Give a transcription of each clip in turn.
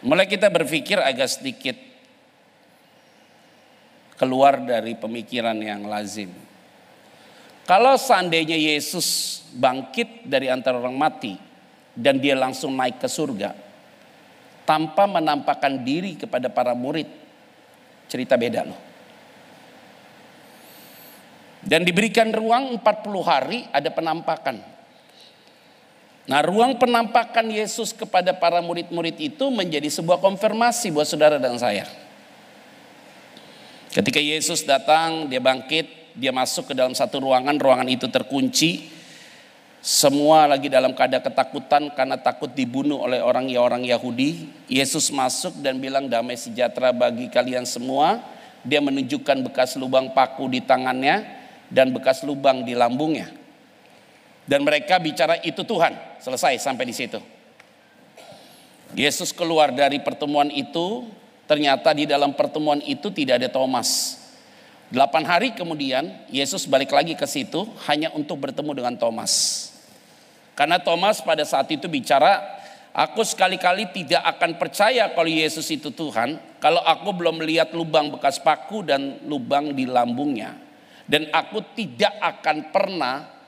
Mulai kita berpikir agak sedikit keluar dari pemikiran yang lazim. Kalau seandainya Yesus bangkit dari antara orang mati dan dia langsung naik ke surga tanpa menampakkan diri kepada para murid, cerita beda loh. Dan diberikan ruang 40 hari ada penampakan. Nah ruang penampakan Yesus kepada para murid-murid itu menjadi sebuah konfirmasi buat saudara dan saya. Ketika Yesus datang, dia bangkit, dia masuk ke dalam satu ruangan, ruangan itu terkunci. Semua lagi dalam keadaan ketakutan karena takut dibunuh oleh orang orang Yahudi. Yesus masuk dan bilang damai sejahtera bagi kalian semua. Dia menunjukkan bekas lubang paku di tangannya dan bekas lubang di lambungnya. Dan mereka bicara itu Tuhan. Selesai sampai di situ. Yesus keluar dari pertemuan itu. Ternyata di dalam pertemuan itu tidak ada Thomas. Delapan hari kemudian Yesus balik lagi ke situ hanya untuk bertemu dengan Thomas. Karena Thomas pada saat itu bicara, aku sekali-kali tidak akan percaya kalau Yesus itu Tuhan kalau aku belum melihat lubang bekas paku dan lubang di lambungnya. Dan aku tidak akan pernah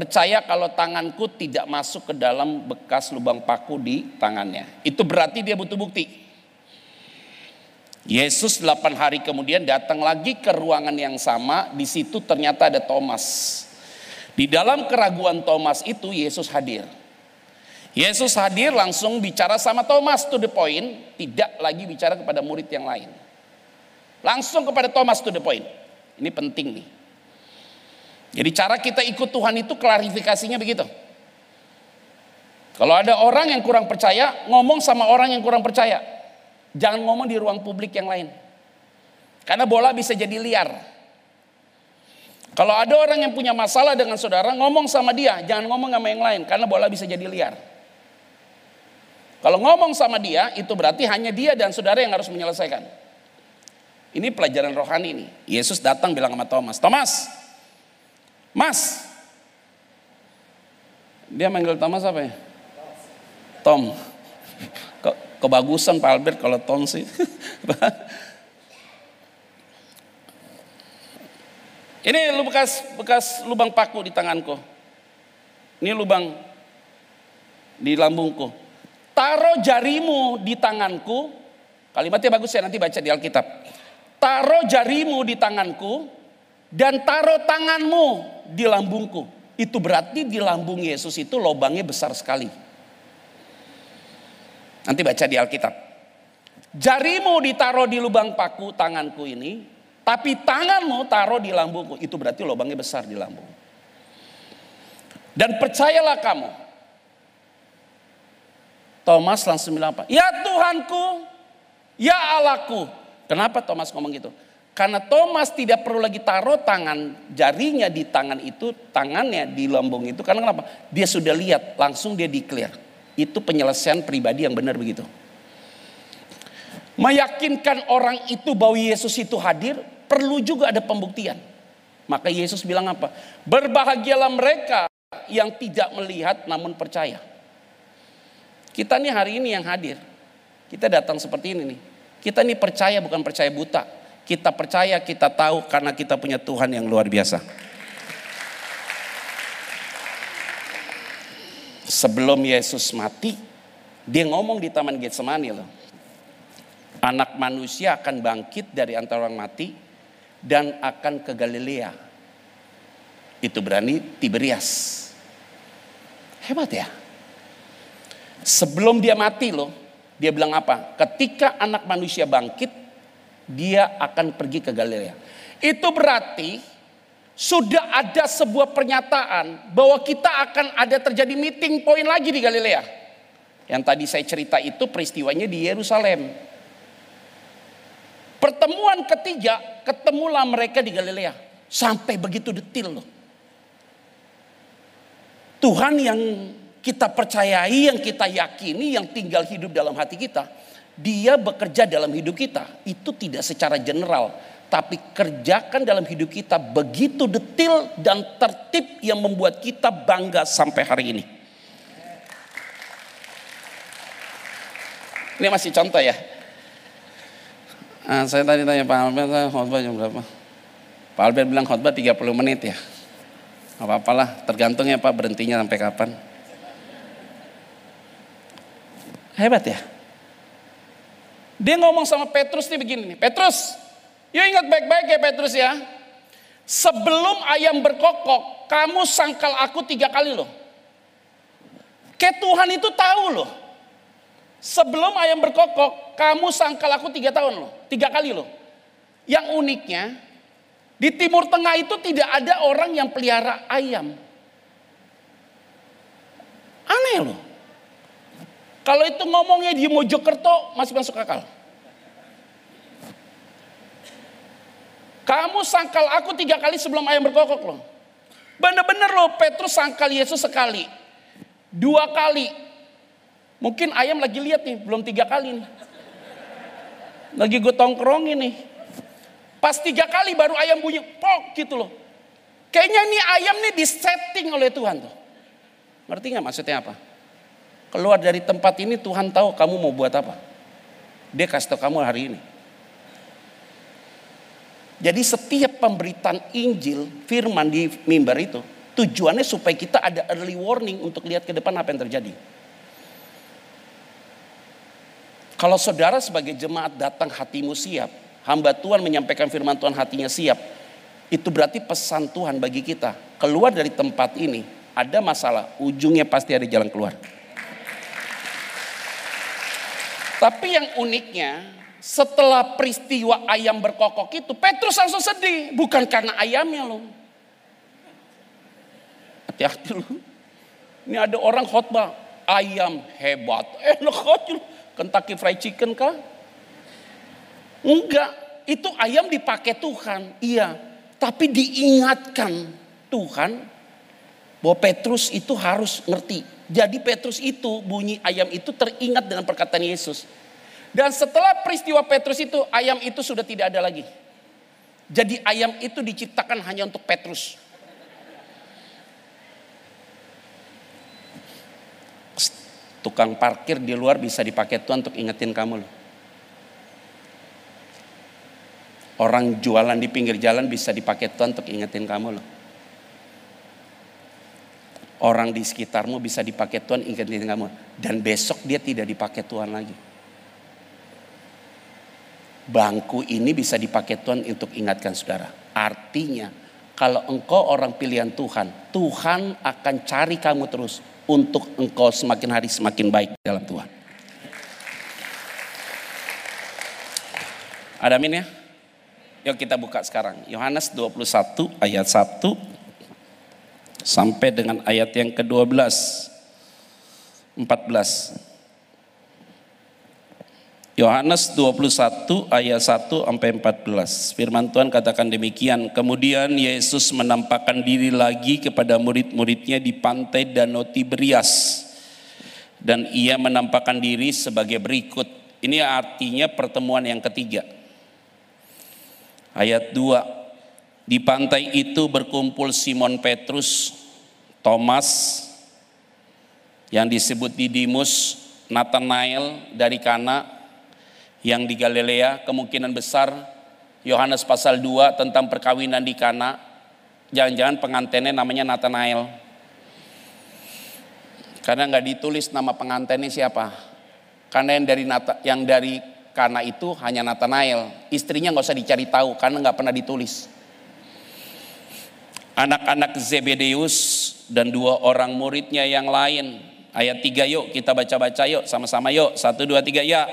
Percaya kalau tanganku tidak masuk ke dalam bekas lubang paku di tangannya. Itu berarti dia butuh bukti. Yesus 8 hari kemudian datang lagi ke ruangan yang sama. Di situ ternyata ada Thomas. Di dalam keraguan Thomas itu Yesus hadir. Yesus hadir langsung bicara sama Thomas to the point. Tidak lagi bicara kepada murid yang lain. Langsung kepada Thomas to the point. Ini penting nih. Jadi cara kita ikut Tuhan itu klarifikasinya begitu. Kalau ada orang yang kurang percaya, ngomong sama orang yang kurang percaya. Jangan ngomong di ruang publik yang lain. Karena bola bisa jadi liar. Kalau ada orang yang punya masalah dengan saudara, ngomong sama dia, jangan ngomong sama yang lain karena bola bisa jadi liar. Kalau ngomong sama dia, itu berarti hanya dia dan saudara yang harus menyelesaikan. Ini pelajaran rohani ini. Yesus datang bilang sama Thomas, Thomas, Mas. Dia manggil Thomas apa ya? Tom. Kok kebagusan Pak Albert kalau Tom sih. Ini lu bekas bekas lubang paku di tanganku. Ini lubang di lambungku. Taruh jarimu di tanganku. Kalimatnya bagus ya nanti baca di Alkitab. Taruh jarimu di tanganku dan taruh tanganmu di lambungku. Itu berarti di lambung Yesus itu lubangnya besar sekali. Nanti baca di Alkitab. Jarimu ditaruh di lubang paku tanganku ini, tapi tanganmu taruh di lambungku. Itu berarti lubangnya besar di lambung. Dan percayalah kamu. Thomas langsung bilang apa? Ya Tuhanku, ya Allahku. Kenapa Thomas ngomong gitu? Karena Thomas tidak perlu lagi taruh tangan jarinya di tangan itu, tangannya di lambung itu. Karena kenapa? Dia sudah lihat, langsung dia declare. Itu penyelesaian pribadi yang benar begitu. Meyakinkan orang itu bahwa Yesus itu hadir, perlu juga ada pembuktian. Maka Yesus bilang apa? Berbahagialah mereka yang tidak melihat namun percaya. Kita nih hari ini yang hadir. Kita datang seperti ini nih. Kita nih percaya bukan percaya buta. Kita percaya, kita tahu karena kita punya Tuhan yang luar biasa. Sebelum Yesus mati, dia ngomong di Taman Getsemani loh. Anak manusia akan bangkit dari antara orang mati dan akan ke Galilea. Itu berani Tiberias. Hebat ya. Sebelum dia mati loh, dia bilang apa? Ketika anak manusia bangkit, dia akan pergi ke Galilea. Itu berarti sudah ada sebuah pernyataan bahwa kita akan ada terjadi meeting point lagi di Galilea. Yang tadi saya cerita itu peristiwanya di Yerusalem. Pertemuan ketiga, ketemulah mereka di Galilea. Sampai begitu detil loh. Tuhan yang kita percayai, yang kita yakini, yang tinggal hidup dalam hati kita dia bekerja dalam hidup kita itu tidak secara general, tapi kerjakan dalam hidup kita begitu detil dan tertib yang membuat kita bangga sampai hari ini. Ini masih contoh ya. Nah, saya tadi tanya Pak Albert, khotbah jam berapa? Pak Albert bilang khotbah 30 menit ya. Apa-apalah, tergantung ya Pak berhentinya sampai kapan. Hebat ya. Dia ngomong sama Petrus nih begini nih. Petrus, yuk ingat baik-baik ya Petrus ya. Sebelum ayam berkokok, kamu sangkal aku tiga kali loh. Kayak Tuhan itu tahu loh. Sebelum ayam berkokok, kamu sangkal aku tiga tahun loh. Tiga kali loh. Yang uniknya, di Timur Tengah itu tidak ada orang yang pelihara ayam. Aneh loh. Kalau itu ngomongnya di Mojokerto masih masuk akal. Kamu sangkal aku tiga kali sebelum ayam berkokok loh. Bener-bener loh Petrus sangkal Yesus sekali. Dua kali. Mungkin ayam lagi lihat nih, belum tiga kali nih. Lagi gue tongkrong ini. Pas tiga kali baru ayam bunyi, pok gitu loh. Kayaknya ini ayam nih disetting oleh Tuhan tuh. Ngerti nggak maksudnya apa? Keluar dari tempat ini Tuhan tahu kamu mau buat apa. Dia kasih tahu kamu hari ini. Jadi setiap pemberitaan Injil, firman di mimbar itu, tujuannya supaya kita ada early warning untuk lihat ke depan apa yang terjadi. Kalau saudara sebagai jemaat datang hatimu siap, hamba Tuhan menyampaikan firman Tuhan hatinya siap, itu berarti pesan Tuhan bagi kita. Keluar dari tempat ini, ada masalah, ujungnya pasti ada jalan keluar. Tapi yang uniknya setelah peristiwa ayam berkokok itu Petrus langsung sedih. Bukan karena ayamnya loh. Hati-hati loh. Ini ada orang khotbah. Ayam hebat. Enak aja loh. Kentucky Fried Chicken kah? Enggak. Itu ayam dipakai Tuhan. Iya. Tapi diingatkan Tuhan bahwa Petrus itu harus ngerti jadi Petrus itu bunyi ayam itu teringat dengan perkataan Yesus. Dan setelah peristiwa Petrus itu ayam itu sudah tidak ada lagi. Jadi ayam itu diciptakan hanya untuk Petrus. Tukang parkir di luar bisa dipakai Tuhan untuk ingetin kamu loh. Orang jualan di pinggir jalan bisa dipakai Tuhan untuk ingetin kamu loh orang di sekitarmu bisa dipakai Tuhan ingetin kamu. Dan besok dia tidak dipakai Tuhan lagi. Bangku ini bisa dipakai Tuhan untuk ingatkan saudara. Artinya kalau engkau orang pilihan Tuhan, Tuhan akan cari kamu terus untuk engkau semakin hari semakin baik dalam Tuhan. Ada amin ya? Yuk kita buka sekarang. Yohanes 21 ayat 1 sampai dengan ayat yang ke-12 14 Yohanes 21 ayat 1 sampai 14 firman Tuhan katakan demikian kemudian Yesus menampakkan diri lagi kepada murid-muridnya di pantai Danau Tiberias dan ia menampakkan diri sebagai berikut. Ini artinya pertemuan yang ketiga. Ayat 2 di pantai itu berkumpul Simon Petrus, Thomas, yang disebut Didimus, Nathanael dari Kana, yang di Galilea, kemungkinan besar Yohanes pasal 2 tentang perkawinan di Kana, jangan-jangan pengantinnya namanya Nathanael. Karena nggak ditulis nama pengantinnya siapa. Karena yang dari yang dari Kana itu hanya Nathanael. Istrinya nggak usah dicari tahu karena nggak pernah ditulis anak-anak Zebedeus dan dua orang muridnya yang lain. Ayat tiga yuk kita baca-baca yuk sama-sama yuk. Satu dua tiga ya.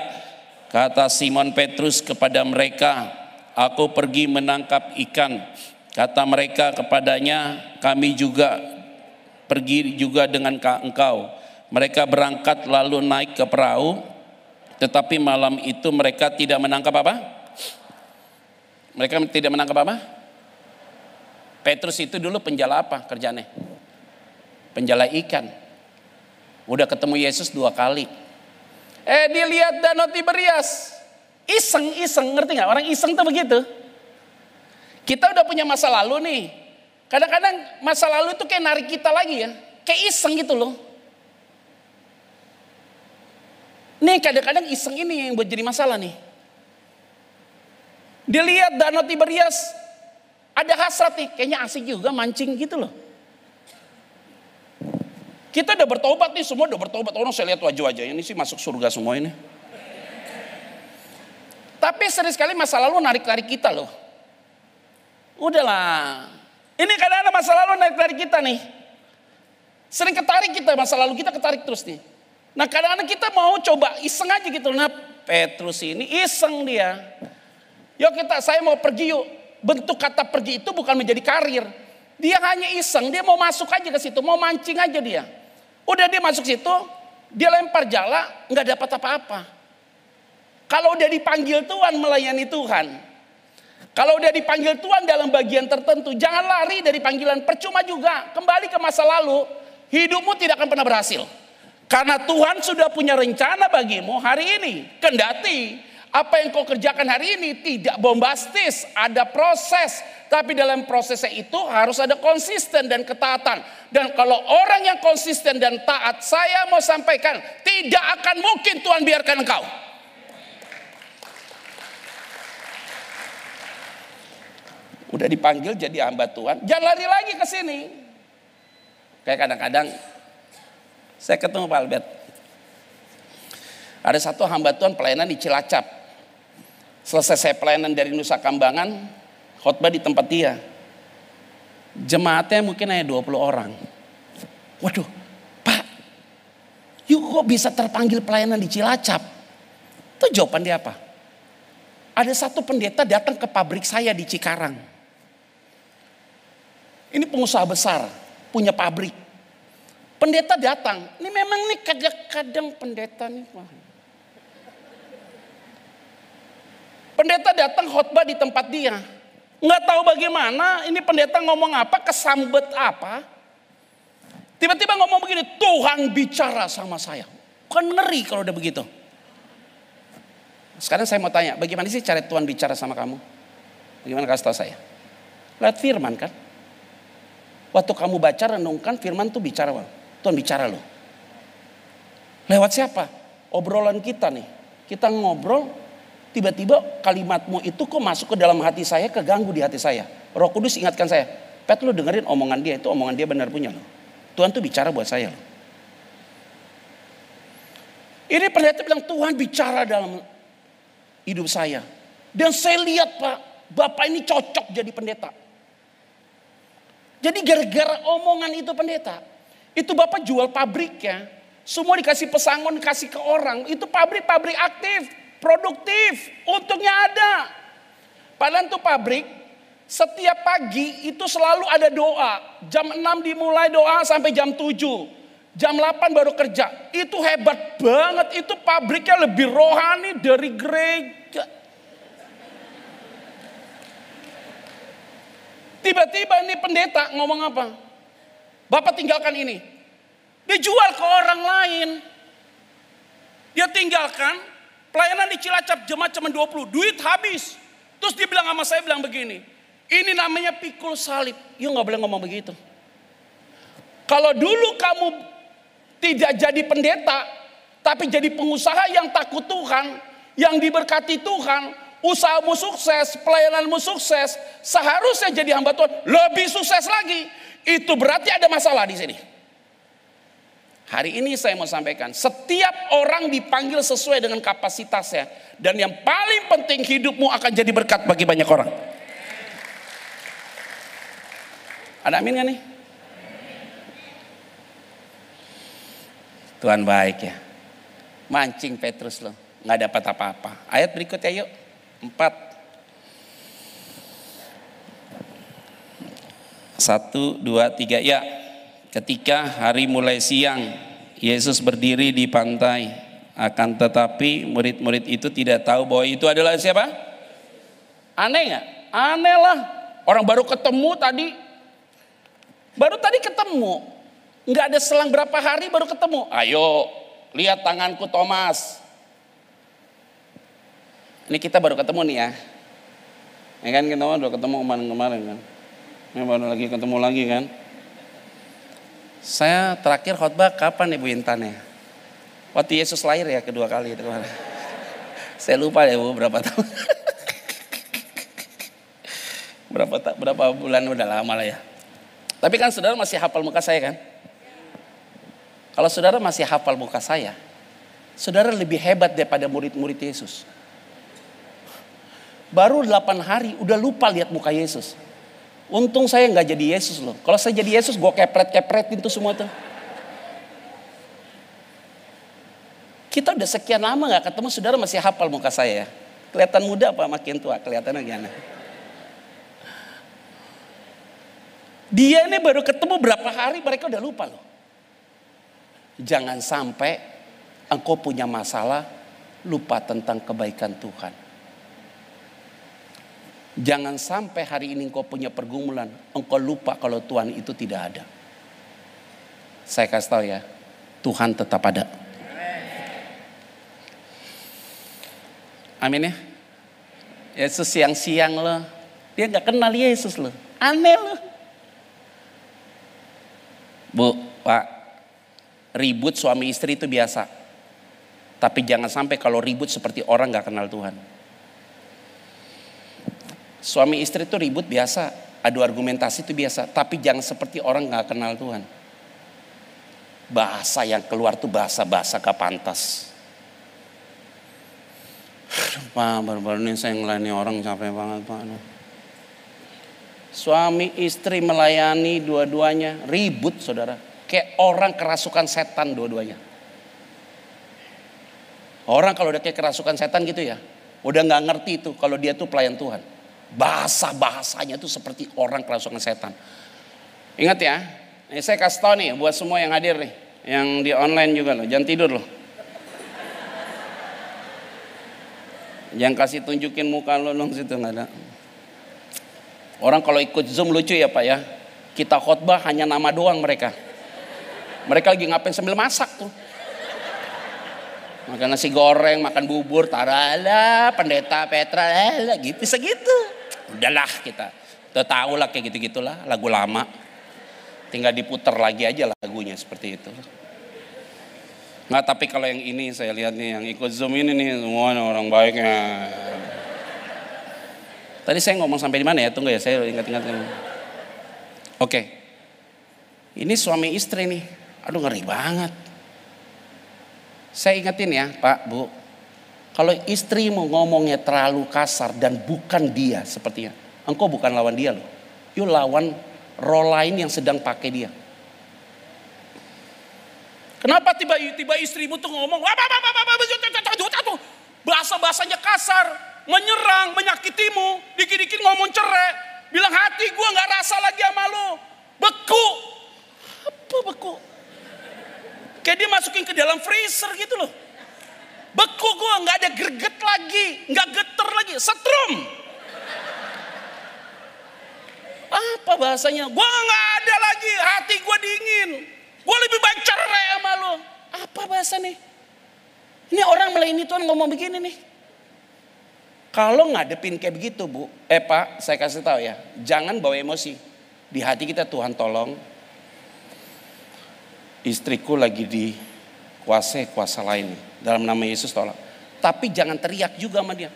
Kata Simon Petrus kepada mereka, aku pergi menangkap ikan. Kata mereka kepadanya, kami juga pergi juga dengan engkau. Mereka berangkat lalu naik ke perahu, tetapi malam itu mereka tidak menangkap apa? Mereka tidak menangkap apa? Petrus itu dulu penjala apa kerjanya? Penjala ikan. Udah ketemu Yesus dua kali. Eh dia lihat danau Tiberias. Iseng-iseng, ngerti nggak? Orang iseng tuh begitu. Kita udah punya masa lalu nih. Kadang-kadang masa lalu itu kayak narik kita lagi ya. Kayak iseng gitu loh. Nih kadang-kadang iseng ini yang buat jadi masalah nih. Dia lihat danau Tiberias, ada hasrat nih, kayaknya asik juga mancing gitu loh. Kita udah bertobat nih, semua udah bertobat. Orang saya lihat wajah-wajahnya ini sih masuk surga semua ini. Tapi sering sekali masa lalu narik-narik kita loh. Udahlah. Ini kadang ada masa lalu narik-narik kita nih. Sering ketarik kita masa lalu kita ketarik terus nih. Nah kadang-kadang kita mau coba iseng aja gitu. Nah Petrus ini iseng dia. Yuk kita, saya mau pergi yuk. Bentuk kata pergi itu bukan menjadi karir. Dia hanya iseng, dia mau masuk aja ke situ, mau mancing aja dia. Udah dia masuk situ, dia lempar jala, nggak dapat apa-apa. Kalau udah dipanggil Tuhan melayani Tuhan, kalau udah dipanggil Tuhan dalam bagian tertentu, jangan lari dari panggilan. Percuma juga, kembali ke masa lalu, hidupmu tidak akan pernah berhasil. Karena Tuhan sudah punya rencana bagimu hari ini. Kendati apa yang kau kerjakan hari ini tidak bombastis, ada proses. Tapi dalam prosesnya itu harus ada konsisten dan ketaatan. Dan kalau orang yang konsisten dan taat, saya mau sampaikan, tidak akan mungkin Tuhan biarkan engkau. Udah dipanggil jadi hamba Tuhan, jangan lari lagi ke sini. Kayak kadang-kadang saya ketemu Pak Albert. Ada satu hamba Tuhan pelayanan di Cilacap. Selesai saya pelayanan dari Nusa Kambangan, khotbah di tempat dia. Jemaatnya mungkin hanya 20 orang. Waduh, Pak, yuk kok bisa terpanggil pelayanan di Cilacap? Itu jawaban dia apa? Ada satu pendeta datang ke pabrik saya di Cikarang. Ini pengusaha besar, punya pabrik. Pendeta datang. Ini memang nih kadang-kadang pendeta nih. Pendeta datang khotbah di tempat dia. Nggak tahu bagaimana ini pendeta ngomong apa, kesambet apa. Tiba-tiba ngomong begini, Tuhan bicara sama saya. Kan ngeri kalau udah begitu. Sekarang saya mau tanya, bagaimana sih cara Tuhan bicara sama kamu? Bagaimana kasih tahu saya? Lihat firman kan. Waktu kamu baca renungkan firman tuh bicara. Tuhan bicara loh. Lewat siapa? Obrolan kita nih. Kita ngobrol, tiba-tiba kalimatmu itu kok masuk ke dalam hati saya, keganggu di hati saya. Roh Kudus ingatkan saya, Pet lu dengerin omongan dia, itu omongan dia benar punya loh. Tuhan tuh bicara buat saya loh. Ini pendeta bilang Tuhan bicara dalam hidup saya. Dan saya lihat Pak, Bapak ini cocok jadi pendeta. Jadi gara-gara omongan itu pendeta, itu Bapak jual pabrik ya. Semua dikasih pesangon, kasih ke orang. Itu pabrik-pabrik aktif, produktif, untungnya ada. Padahal itu pabrik, setiap pagi itu selalu ada doa. Jam 6 dimulai doa sampai jam 7. Jam 8 baru kerja. Itu hebat banget. Itu pabriknya lebih rohani dari gereja. Tiba-tiba ini pendeta ngomong apa? Bapak tinggalkan ini. Dia jual ke orang lain. Dia tinggalkan pelayanan di Cilacap jemaat cuma 20. Duit habis. Terus dia bilang sama saya bilang begini. Ini namanya pikul salib. You nggak boleh ngomong begitu. Kalau dulu kamu tidak jadi pendeta, tapi jadi pengusaha yang takut Tuhan, yang diberkati Tuhan, usahamu sukses, pelayananmu sukses, seharusnya jadi hamba Tuhan lebih sukses lagi. Itu berarti ada masalah di sini. Hari ini saya mau sampaikan, setiap orang dipanggil sesuai dengan kapasitasnya. Dan yang paling penting hidupmu akan jadi berkat bagi banyak orang. Ada amin gak nih? Tuhan baik ya. Mancing Petrus loh. Nggak dapat apa-apa. Ayat berikutnya yuk. Empat. Satu, dua, tiga. Ya, ketika hari mulai siang, Yesus berdiri di pantai. Akan tetapi murid-murid itu tidak tahu bahwa itu adalah siapa? Aneh nggak? Aneh lah. Orang baru ketemu tadi. Baru tadi ketemu. Nggak ada selang berapa hari baru ketemu. Ayo, lihat tanganku Thomas. Ini kita baru ketemu nih ya. Ya kan kita baru ketemu kemarin-kemarin kan. Ini baru lagi ketemu lagi kan. Saya terakhir khotbah kapan Ibu Intan ya? Waktu Yesus lahir ya kedua kali itu kemarin. Saya lupa ya bu berapa tahun. berapa berapa bulan udah lama lah ya. Tapi kan saudara masih hafal muka saya kan? Kalau saudara masih hafal muka saya, saudara lebih hebat daripada murid-murid Yesus. Baru 8 hari udah lupa lihat muka Yesus. Untung saya nggak jadi Yesus loh. Kalau saya jadi Yesus, gue kepret-kepretin tuh semua tuh. Kita udah sekian lama nggak ketemu, saudara masih hafal muka saya. Kelihatan muda apa makin tua? Kelihatannya gimana? Dia ini baru ketemu berapa hari mereka udah lupa loh. Jangan sampai engkau punya masalah lupa tentang kebaikan Tuhan. Jangan sampai hari ini engkau punya pergumulan, engkau lupa kalau Tuhan itu tidak ada. Saya kasih tahu ya, Tuhan tetap ada. Amin ya. Yesus siang-siang loh, dia nggak kenal Yesus loh, aneh loh. Bu, Pak, ribut suami istri itu biasa. Tapi jangan sampai kalau ribut seperti orang gak kenal Tuhan. Suami istri itu ribut biasa, adu argumentasi itu biasa. Tapi jangan seperti orang gak kenal Tuhan. Bahasa yang keluar tuh bahasa-bahasa gak pantas. Pak, baru-baru ini saya ngelayani orang capek banget Pak. Suami istri melayani dua-duanya ribut saudara. Kayak orang kerasukan setan dua-duanya. Orang kalau udah kayak kerasukan setan gitu ya. Udah nggak ngerti itu kalau dia tuh pelayan Tuhan. Bahasa-bahasanya tuh seperti orang kerasukan setan. Ingat ya, ini saya kasih tau nih buat semua yang hadir nih. Yang di online juga loh, jangan tidur loh. Jangan kasih tunjukin muka lo dong situ nggak ada. Orang kalau ikut Zoom lucu ya Pak ya. Kita khotbah hanya nama doang mereka. Mereka lagi ngapain sambil masak tuh. Makan nasi goreng, makan bubur, tarala, pendeta Petra, lah gitu segitu. Udahlah kita. Udah tahu lah kayak gitu-gitulah, lagu lama. Tinggal diputer lagi aja lagunya seperti itu. Nggak, tapi kalau yang ini saya lihat nih, yang ikut Zoom ini nih, semua orang baiknya. Tadi saya ngomong sampai di mana ya? Tunggu ya, saya ingat-ingat. Oke. Ini suami istri nih. Aduh ngeri banget. Saya ingetin ya, Pak, Bu. Kalau istri mau ngomongnya terlalu kasar dan bukan dia sepertinya. Engkau bukan lawan dia loh. Yuk lawan roh lain yang sedang pakai dia. Kenapa tiba-tiba istrimu tuh ngomong, bahasa-bahasanya kasar, menyerang, menyakitimu, dikit-dikit ngomong cerai, bilang hati gue nggak rasa lagi sama lo, beku. Apa beku? Kayak dia masukin ke dalam freezer gitu loh. Beku gue nggak ada greget lagi, nggak geter lagi, setrum. Apa bahasanya? Gue nggak ada lagi, hati gue dingin. Gue lebih baik cerai sama lo. Apa bahasa nih? Ini orang melayani Tuhan ngomong begini nih. Kalau ngadepin kayak begitu bu, eh pak, saya kasih tahu ya, jangan bawa emosi. Di hati kita Tuhan tolong, istriku lagi di kuasa kuasa lain dalam nama Yesus tolong. Tapi jangan teriak juga sama dia.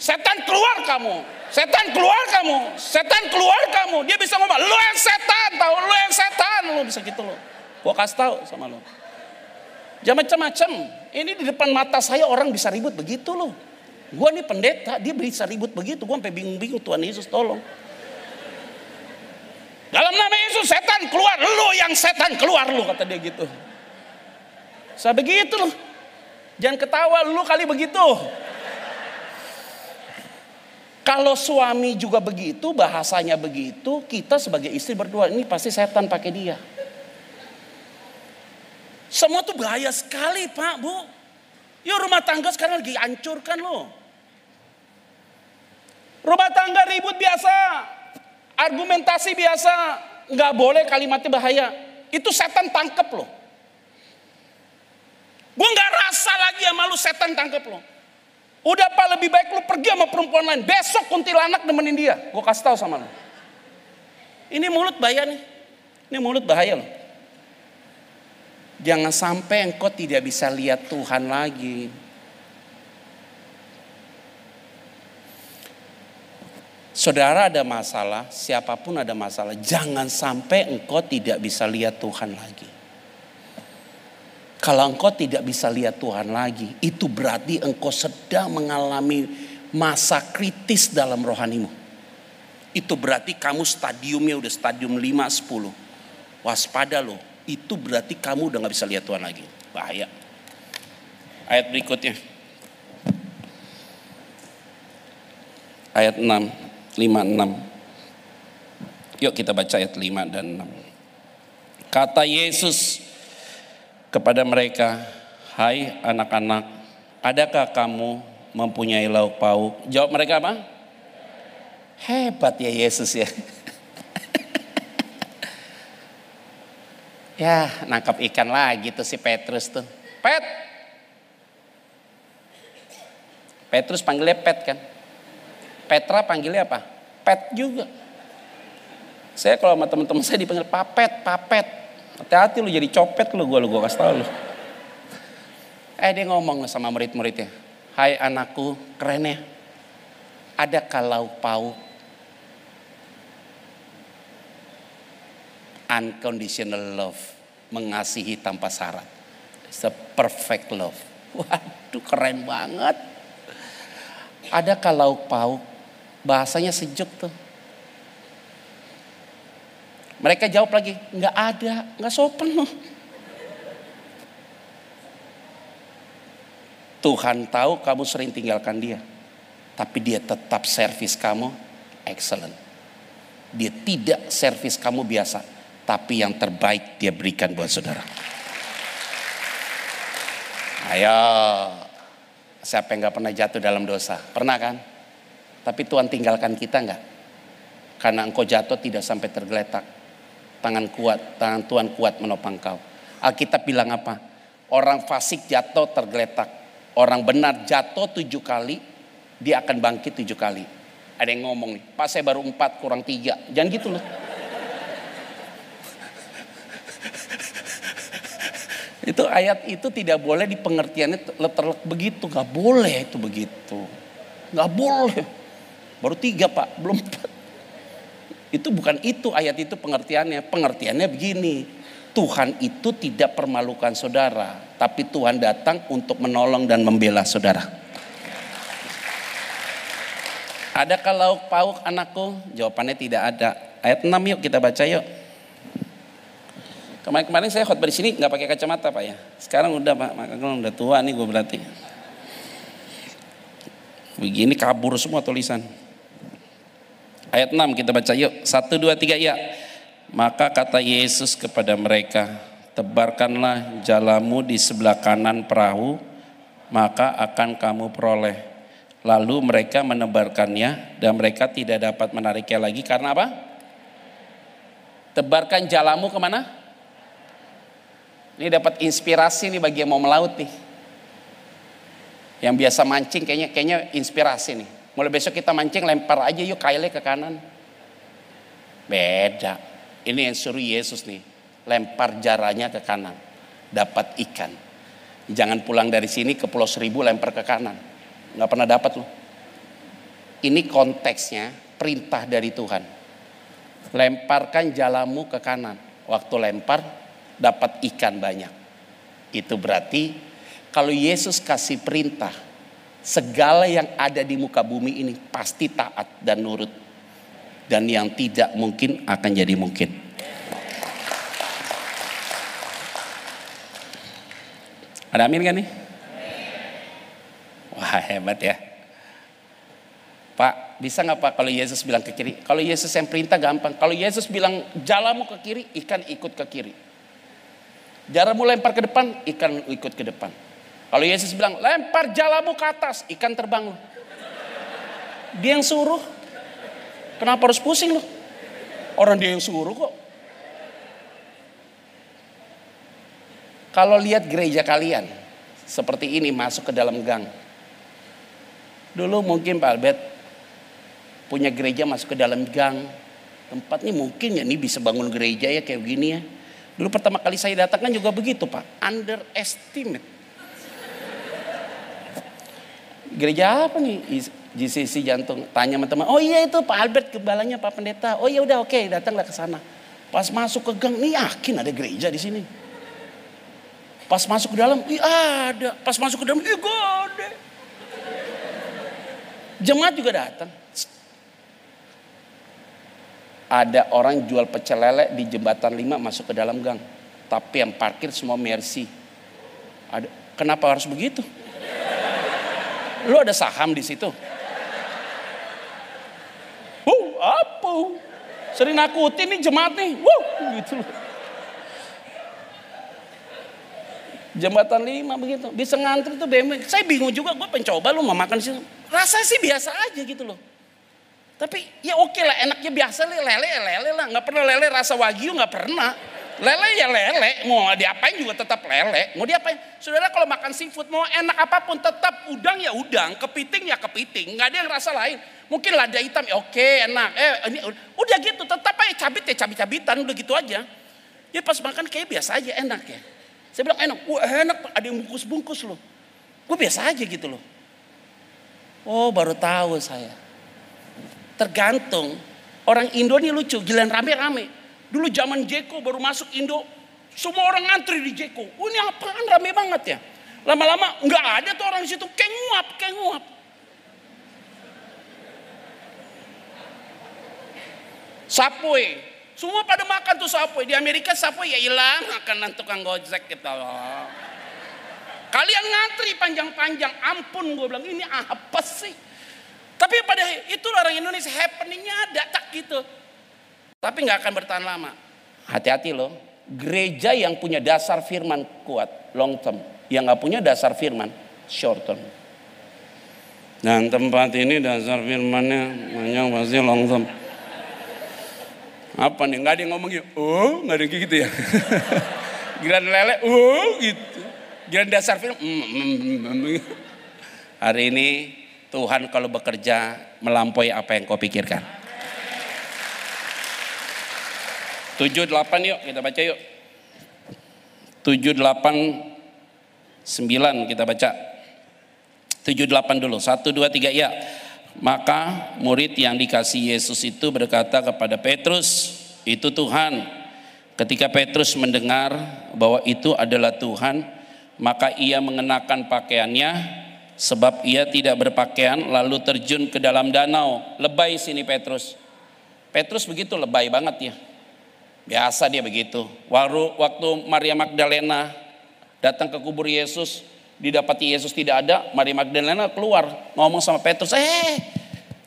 Setan keluar kamu, setan keluar kamu, setan keluar kamu. Dia bisa ngomong, lo yang setan, tahu lo yang setan, lo bisa gitu lo. Gua kasih tahu sama lo. Jangan macam-macam. Ini di depan mata saya orang bisa ribut begitu loh. Gue nih pendeta, dia bisa ribut begitu. Gue sampai bingung-bingung, Tuhan Yesus tolong. Dalam nama Yesus setan keluar, lu yang setan keluar lu kata dia gitu. Saya begitu loh. Jangan ketawa lu kali begitu. Kalau suami juga begitu, bahasanya begitu, kita sebagai istri berdua ini pasti setan pakai dia. Semua tuh bahaya sekali Pak, Bu. Yuk rumah tangga sekarang lagi hancurkan loh. Rumah tangga ribut biasa, argumentasi biasa, nggak boleh kalimatnya bahaya. Itu setan tangkep loh. Gue nggak rasa lagi sama lu setan tangkep loh. Udah apa lebih baik lu pergi sama perempuan lain. Besok kuntilanak nemenin dia. Gue kasih tahu sama lu. Ini mulut bahaya nih. Ini mulut bahaya loh. Jangan sampai engkau tidak bisa lihat Tuhan lagi. Saudara ada masalah, siapa pun ada masalah, jangan sampai engkau tidak bisa lihat Tuhan lagi. Kalau engkau tidak bisa lihat Tuhan lagi, itu berarti engkau sedang mengalami masa kritis dalam rohanimu. Itu berarti kamu stadiumnya udah stadium 5 10. Waspada loh. Itu berarti kamu udah gak bisa lihat Tuhan lagi. Bahaya. Ayat berikutnya. Ayat 6. 5, 6. Yuk kita baca ayat 5 dan 6. Kata Yesus kepada mereka, Hai anak-anak, adakah kamu mempunyai lauk pauk? Jawab mereka apa? Hebat ya Yesus ya. ya nangkap ikan lagi tuh si Petrus tuh. Pet. Petrus panggilnya Pet kan. Petra panggilnya apa? Pet juga. Saya kalau sama teman-teman saya dipanggil papet, papet. Hati-hati lu jadi copet lu gue lu gue kasih tau lu. Eh dia ngomong sama murid-muridnya. Hai anakku, keren ya. Ada kalau pauk unconditional love, mengasihi tanpa syarat. It's a perfect love. Waduh keren banget. Ada kalau pauk Bahasanya sejuk tuh. Mereka jawab lagi, nggak ada, nggak sopan loh. Tuhan tahu kamu sering tinggalkan dia. Tapi dia tetap servis kamu excellent. Dia tidak servis kamu biasa. Tapi yang terbaik dia berikan buat saudara. Ayo. Siapa yang gak pernah jatuh dalam dosa? Pernah kan? Tapi Tuhan tinggalkan kita enggak? Karena engkau jatuh tidak sampai tergeletak. Tangan kuat, tangan Tuhan kuat menopang kau. Alkitab bilang apa? Orang fasik jatuh tergeletak. Orang benar jatuh tujuh kali, dia akan bangkit tujuh kali. Ada yang ngomong nih, Pak saya baru empat kurang tiga. Jangan gitu loh. itu ayat itu tidak boleh di pengertiannya terlek begitu. Gak boleh itu begitu. Gak boleh. Baru tiga pak, belum empat. Itu bukan itu ayat itu pengertiannya. Pengertiannya begini. Tuhan itu tidak permalukan saudara. Tapi Tuhan datang untuk menolong dan membela saudara. Ada kalau pauk anakku? Jawabannya tidak ada. Ayat 6 yuk kita baca yuk. Kemarin-kemarin saya khotbah di sini nggak pakai kacamata pak ya. Sekarang udah pak, makanya udah tua nih gue berarti. Begini kabur semua tulisan. Ayat 6 kita baca yuk. 1, 2, 3 ya. Maka kata Yesus kepada mereka, tebarkanlah jalamu di sebelah kanan perahu, maka akan kamu peroleh. Lalu mereka menebarkannya dan mereka tidak dapat menariknya lagi karena apa? Tebarkan jalamu ke mana? Ini dapat inspirasi nih bagi yang mau melaut nih. Yang biasa mancing kayaknya kayaknya inspirasi nih. Mulai besok kita mancing lempar aja yuk kailnya ke kanan. Beda. Ini yang suruh Yesus nih. Lempar jaranya ke kanan. Dapat ikan. Jangan pulang dari sini ke Pulau Seribu lempar ke kanan. Nggak pernah dapat loh. Ini konteksnya perintah dari Tuhan. Lemparkan jalamu ke kanan. Waktu lempar dapat ikan banyak. Itu berarti kalau Yesus kasih perintah segala yang ada di muka bumi ini pasti taat dan nurut. Dan yang tidak mungkin akan jadi mungkin. Ada amin kan nih? Wah hebat ya. Pak, bisa nggak Pak kalau Yesus bilang ke kiri? Kalau Yesus yang perintah gampang. Kalau Yesus bilang jalamu ke kiri, ikan ikut ke kiri. Jaramu lempar ke depan, ikan ikut ke depan. Kalau Yesus bilang, lempar jalamu ke atas, ikan terbang Dia yang suruh. Kenapa harus pusing loh? Orang dia yang suruh kok. Kalau lihat gereja kalian, seperti ini masuk ke dalam gang. Dulu mungkin Pak Albert punya gereja masuk ke dalam gang. Tempat ini mungkin ya ini bisa bangun gereja ya kayak begini ya. Dulu pertama kali saya datang kan juga begitu Pak. Underestimate. Gereja apa nih? GCC jantung. Tanya sama teman. Oh iya itu Pak Albert kebalanya Pak Pendeta. Oh iya udah oke okay, datanglah ke sana. Pas masuk ke gang, nih yakin ada gereja di sini. Pas masuk ke dalam, iya ada. Pas masuk ke dalam, iya ada. Jemaat juga datang. Ada orang jual pecel lele di jembatan 5 masuk ke dalam gang. Tapi yang parkir semua Mercy. Ada, kenapa harus begitu? Lu ada saham di situ? Huh, apa? Sering nakutin nih jemaat nih. Wuh, gitu loh. Jembatan 5 begitu. Bisa ngantri tuh BMW. Saya bingung juga gue pencoba lu mau makan sih. Rasanya sih biasa aja gitu loh. Tapi ya oke lah enaknya biasa lele lele lah nggak pernah lele rasa wagyu nggak pernah. Lele ya lele, mau diapain juga tetap lele. Mau diapain? Saudara kalau makan seafood mau enak apa pun tetap udang ya udang, kepiting ya kepiting, nggak ada yang rasa lain. Mungkin lada hitam ya oke enak. Eh ini udah gitu tetap aja cabit ya cabit-cabitan udah gitu aja. Ya pas makan kayak biasa aja enak ya. Saya bilang enak, wah enak ada yang bungkus-bungkus loh. Gue biasa aja gitu loh. Oh baru tahu saya. Tergantung. Orang Indo ini lucu, gilan rame-rame. Dulu zaman Jeko baru masuk Indo, semua orang ngantri di Jeko. Oh ini apaan rame banget ya. Lama-lama nggak ada tuh orang di situ, kayak nguap, kayak nguap. Subway, semua pada makan tuh Subway. Di Amerika Subway ya hilang makanan tukang gojek gitu loh. Kalian ngantri panjang-panjang, ampun gue bilang ini apa sih? Tapi pada itu orang Indonesia happeningnya ada tak gitu. Tapi nggak akan bertahan lama. Hati-hati loh. Gereja yang punya dasar firman kuat long term, yang nggak punya dasar firman short term. Dan tempat ini dasar firmannya banyak pasti long term. Apa nih? Nggak ada yang ngomong gitu. Oh, nggak ada yang gitu ya. Giran lele, oh gitu. Giran dasar firman. Mm, mm, mm. Hari ini Tuhan kalau bekerja melampaui apa yang kau pikirkan. 7 8 yuk kita baca yuk. 7 8 9 kita baca. 7 8 dulu. 1 2 3 ya. Maka murid yang dikasih Yesus itu berkata kepada Petrus, "Itu Tuhan." Ketika Petrus mendengar bahwa itu adalah Tuhan, maka ia mengenakan pakaiannya sebab ia tidak berpakaian lalu terjun ke dalam danau. Lebay sini Petrus. Petrus begitu lebay banget ya. Biasa dia begitu. Waktu, Maria Magdalena datang ke kubur Yesus, didapati Yesus tidak ada, Maria Magdalena keluar ngomong sama Petrus, "Eh,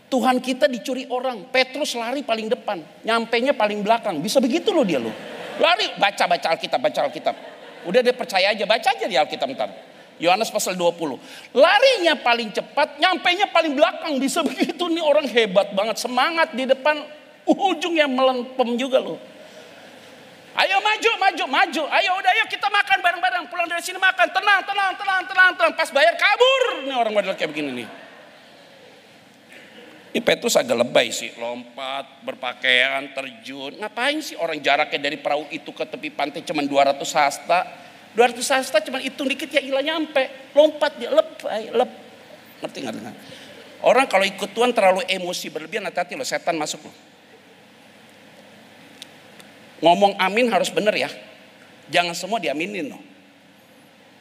Tuhan kita dicuri orang." Petrus lari paling depan, nyampainya paling belakang. Bisa begitu loh dia loh. Lari baca-baca Alkitab, baca Alkitab. Udah dia percaya aja, baca aja di Alkitab ntar. Yohanes pasal 20. Larinya paling cepat, nyampainya paling belakang. Bisa begitu nih orang hebat banget. Semangat di depan, ujungnya melempem juga loh. Maju, maju, maju. Ayo udah ayo kita makan bareng-bareng. Pulang dari sini makan. Tenang, tenang, tenang, tenang, tenang. Pas bayar kabur. Nih orang model kayak begini nih. Ini Petrus agak lebay sih. Lompat, berpakaian, terjun. Ngapain sih orang jaraknya dari perahu itu ke tepi pantai cuma 200 hasta. 200 hasta cuma hitung dikit ya hilang nyampe. Lompat dia lebay, lep. Ngerti nggak? Orang kalau ikut Tuhan terlalu emosi berlebihan hati-hati loh setan masuk loh. Ngomong amin harus bener ya. Jangan semua diaminin loh.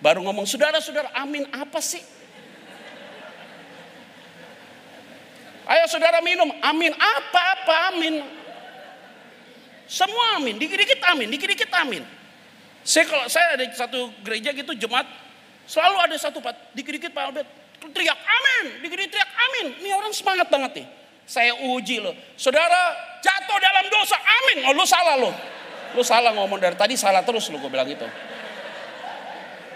Baru ngomong saudara-saudara amin apa sih? Ayo saudara minum, amin apa-apa amin. Semua amin, dikit-dikit amin, dikit-dikit amin. Saya kalau saya ada satu gereja gitu jemaat selalu ada satu pak dikit-dikit Pak Albert teriak amin, dikit-dikit teriak amin. Ini orang semangat banget nih. Saya uji loh. Saudara jatuh dalam dosa, amin. Oh lu salah loh. Lu salah ngomong dari tadi salah terus lu gue bilang gitu.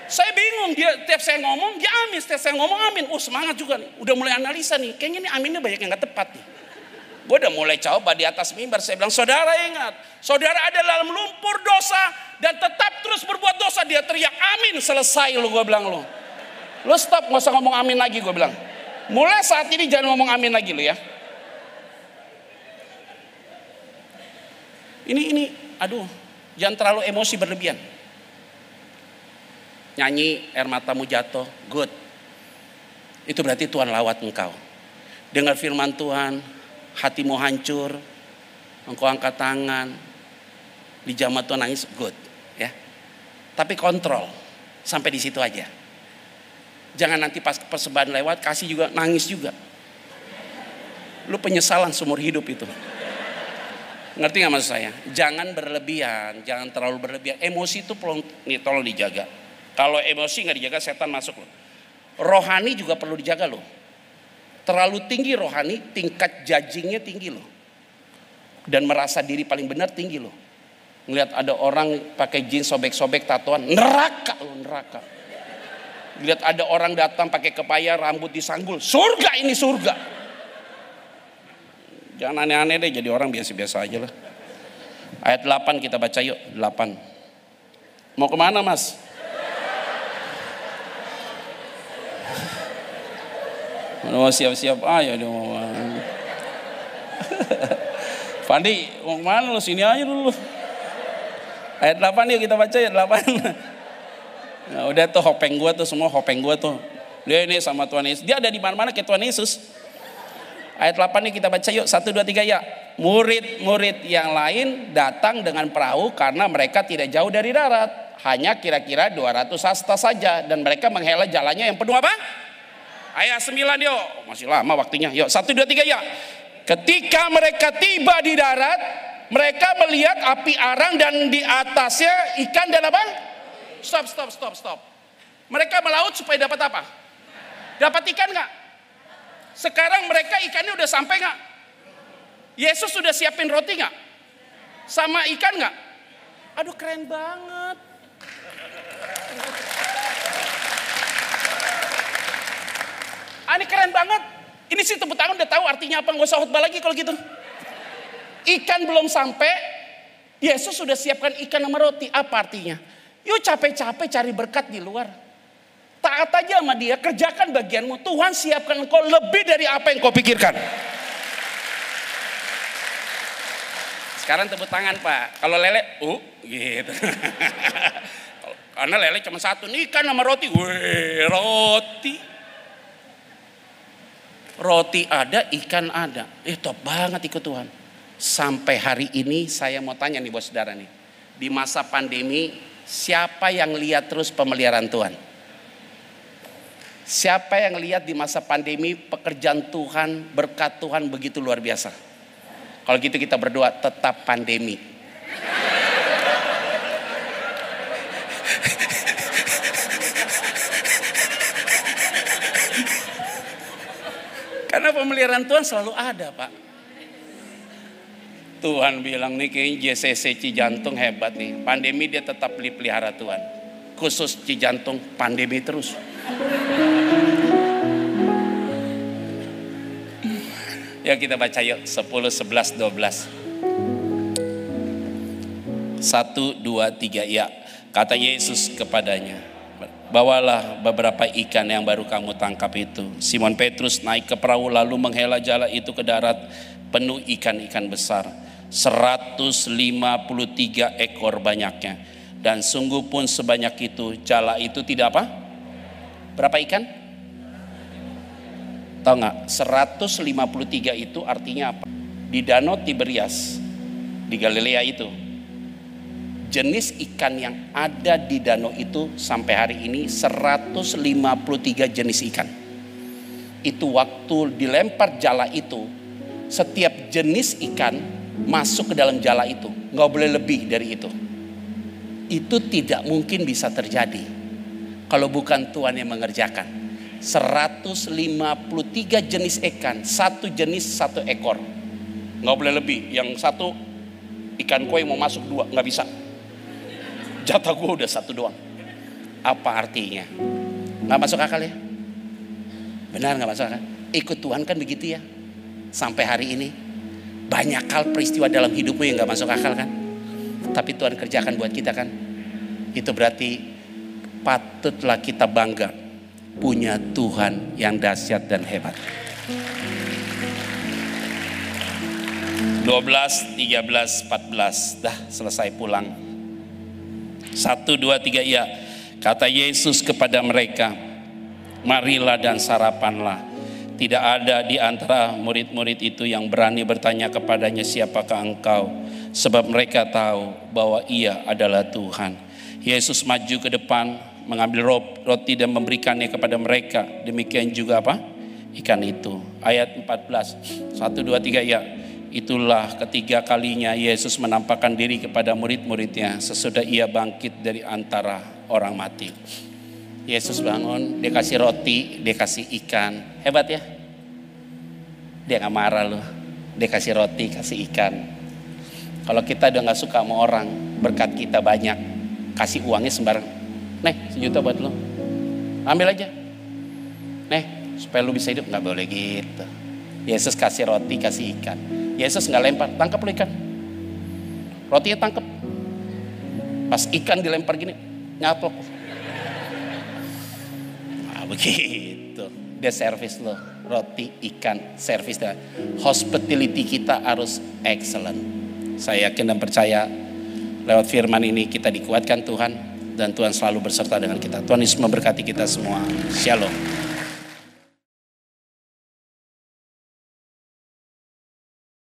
Saya bingung dia tiap saya ngomong dia amin, setiap saya ngomong amin. Oh semangat juga nih. Udah mulai analisa nih. Kayaknya ini aminnya banyak yang gak tepat nih. Gue udah mulai coba di atas mimbar. Saya bilang, saudara ingat. Saudara ada dalam lumpur dosa. Dan tetap terus berbuat dosa. Dia teriak amin. Selesai lu gue bilang lu. Lu stop gak usah ngomong amin lagi gue bilang. Mulai saat ini jangan ngomong amin lagi lu ya. Ini, ini, aduh. Jangan terlalu emosi berlebihan. Nyanyi air matamu jatuh, good. Itu berarti Tuhan lawat engkau. Dengar firman Tuhan, hatimu hancur, engkau angkat tangan, di jamaah Tuhan nangis, good. ya. Tapi kontrol, sampai di situ aja. Jangan nanti pas persembahan lewat, kasih juga, nangis juga. Lu penyesalan seumur hidup itu. Ngerti gak maksud saya? Jangan berlebihan, jangan terlalu berlebihan. Emosi itu tolong, nih, tolong dijaga. Kalau emosi nggak dijaga, setan masuk loh. Rohani juga perlu dijaga loh. Terlalu tinggi rohani, tingkat judgingnya tinggi loh. Dan merasa diri paling benar tinggi loh. Ngeliat ada orang pakai jeans sobek-sobek tatoan, neraka loh, neraka. Lihat ada orang datang pakai kepaya, rambut disanggul, surga ini surga. Jangan aneh-aneh deh jadi orang biasa-biasa aja lah. Ayat 8 kita baca yuk, 8. Mau ke mana mas? Mau siap-siap aja dong. Mau. Fandi, mau ke mana lu? Sini aja dulu. Ayat 8 yuk kita baca ayat 8. Nah, udah tuh hopeng gua tuh semua hopeng gua tuh. Dia ini sama Tuhan Yesus. Dia ada di mana-mana kayak Tuhan Yesus. Ayat 8 ini kita baca yuk. 1, 2, 3 ya. Murid-murid yang lain datang dengan perahu karena mereka tidak jauh dari darat. Hanya kira-kira 200 hasta saja. Dan mereka menghela jalannya yang penuh apa? Ayat 9 yuk. Masih lama waktunya. Yuk 1, 2, 3 ya. Ketika mereka tiba di darat. Mereka melihat api arang dan di atasnya ikan dan apa? Stop, stop, stop, stop. Mereka melaut supaya dapat apa? Dapat ikan nggak? Sekarang mereka ikannya udah sampai nggak? Yesus sudah siapin roti nggak? Sama ikan nggak? Aduh keren banget. Ah, ini keren banget. Ini sih tepuk tangan udah tahu artinya apa nggak usah khotbah lagi kalau gitu. Ikan belum sampai, Yesus sudah siapkan ikan sama roti. Apa artinya? Yuk capek-capek cari berkat di luar. Taat aja sama dia, kerjakan bagianmu. Tuhan siapkan engkau lebih dari apa yang kau pikirkan. Sekarang tepuk tangan pak. Kalau lele, uh gitu. Karena lele cuma satu, nih ikan sama roti. Wih, roti. Roti ada, ikan ada. Eh top banget ikut Tuhan. Sampai hari ini saya mau tanya nih buat saudara nih. Di masa pandemi, siapa yang lihat terus pemeliharaan Tuhan? Siapa yang lihat di masa pandemi pekerjaan Tuhan, berkat Tuhan begitu luar biasa? Kalau gitu kita berdoa tetap pandemi. Karena pemeliharaan Tuhan selalu ada Pak. Tuhan bilang nih kayaknya JCC Cijantung hebat nih. Pandemi dia tetap pelihara Tuhan. Khusus Cijantung pandemi terus. Ya kita baca yuk 10, 11, 12. 1, 2, 3 ya. Kata Yesus kepadanya. Bawalah beberapa ikan yang baru kamu tangkap itu. Simon Petrus naik ke perahu lalu menghela jala itu ke darat penuh ikan-ikan besar. 153 ekor banyaknya. Dan sungguh pun sebanyak itu jala itu tidak apa? Berapa ikan? Tahu nggak? 153 itu artinya apa? Di Danau Tiberias di Galilea itu jenis ikan yang ada di danau itu sampai hari ini 153 jenis ikan. Itu waktu dilempar jala itu, setiap jenis ikan masuk ke dalam jala itu, nggak boleh lebih dari itu. Itu tidak mungkin bisa terjadi kalau bukan Tuhan yang mengerjakan. 153 jenis ikan, satu jenis satu ekor. Nggak boleh lebih. Yang satu ikan koi mau masuk dua, nggak bisa. Jatah gue udah satu doang. Apa artinya? Nggak masuk akal ya? Benar nggak masuk akal? Ikut Tuhan kan begitu ya. Sampai hari ini banyak hal peristiwa dalam hidupmu yang nggak masuk akal kan? Tapi Tuhan kerjakan buat kita kan? Itu berarti patutlah kita bangga punya Tuhan yang dahsyat dan hebat. 12, 13, 14 dah selesai pulang. Satu, dua, tiga, iya. Kata Yesus kepada mereka, marilah dan sarapanlah. Tidak ada di antara murid-murid itu yang berani bertanya kepadanya siapakah engkau. Sebab mereka tahu bahwa ia adalah Tuhan. Yesus maju ke depan, mengambil roti dan memberikannya kepada mereka. Demikian juga apa? Ikan itu. Ayat 14. Satu, dua, tiga, ya. Itulah ketiga kalinya Yesus menampakkan diri kepada murid-muridnya sesudah ia bangkit dari antara orang mati. Yesus bangun, dia kasih roti, dia kasih ikan. Hebat ya? Dia gak marah loh. Dia kasih roti, kasih ikan. Kalau kita udah gak suka sama orang, berkat kita banyak. Kasih uangnya sembarang. Nih, sejuta buat lo. Ambil aja. Nih, supaya lu bisa hidup. Gak boleh gitu. Yesus kasih roti, kasih ikan. Yesus nggak lempar, tangkap lu ikan. Rotinya tangkap. Pas ikan dilempar gini, nyaplok. Nah, begitu. Dia servis lo, roti, ikan, servis. Hospitality kita harus excellent. Saya yakin dan percaya lewat firman ini kita dikuatkan Tuhan dan Tuhan selalu berserta dengan kita. Tuhan Yesus memberkati kita semua. Shalom.